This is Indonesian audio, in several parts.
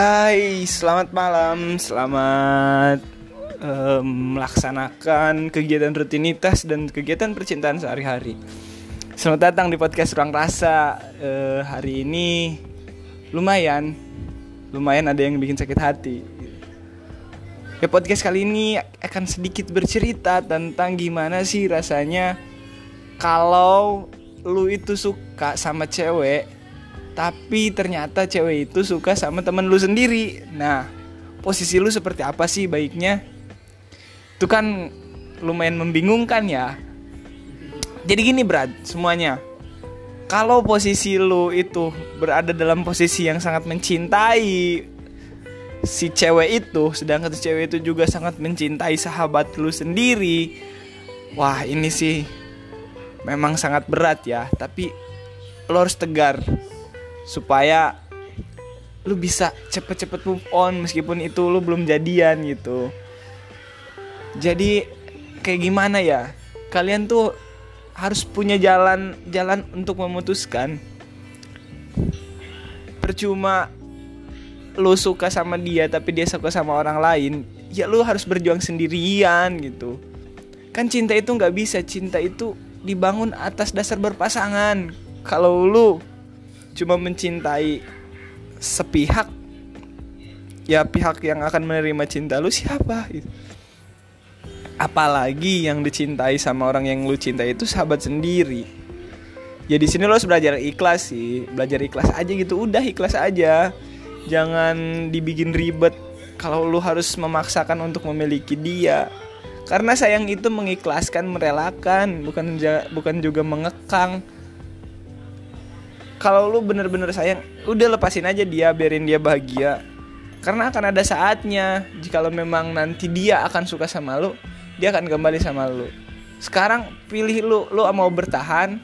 Hai, selamat malam, selamat um, melaksanakan kegiatan rutinitas dan kegiatan percintaan sehari-hari. Selamat datang di podcast Ruang Rasa. Uh, hari ini lumayan, lumayan ada yang bikin sakit hati. Ya podcast kali ini akan sedikit bercerita tentang gimana sih rasanya kalau lu itu suka sama cewek tapi ternyata cewek itu suka sama temen lu sendiri. Nah, posisi lu seperti apa sih baiknya? Itu kan lumayan membingungkan ya. Jadi gini Brad, semuanya. Kalau posisi lu itu berada dalam posisi yang sangat mencintai si cewek itu, sedangkan si cewek itu juga sangat mencintai sahabat lu sendiri. Wah, ini sih memang sangat berat ya, tapi lo harus tegar supaya lu bisa cepet-cepet move on meskipun itu lu belum jadian gitu. Jadi kayak gimana ya? Kalian tuh harus punya jalan jalan untuk memutuskan. Percuma lu suka sama dia tapi dia suka sama orang lain ya lu harus berjuang sendirian gitu. Kan cinta itu nggak bisa cinta itu dibangun atas dasar berpasangan. Kalau lu cuma mencintai sepihak ya pihak yang akan menerima cinta lu siapa gitu. Apalagi yang dicintai sama orang yang lu cintai itu sahabat sendiri. Ya di sini lo harus belajar ikhlas sih belajar ikhlas aja gitu udah ikhlas aja. Jangan dibikin ribet kalau lu harus memaksakan untuk memiliki dia. Karena sayang itu mengikhlaskan merelakan bukan bukan juga mengekang kalau lu bener-bener sayang udah lepasin aja dia biarin dia bahagia. Karena akan ada saatnya jika lo memang nanti dia akan suka sama lu dia akan kembali sama lu. Sekarang pilih lu lu mau bertahan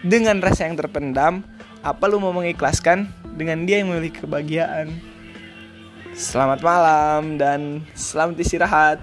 dengan rasa yang terpendam apa lu mau mengikhlaskan dengan dia yang memiliki kebahagiaan. Selamat malam dan selamat istirahat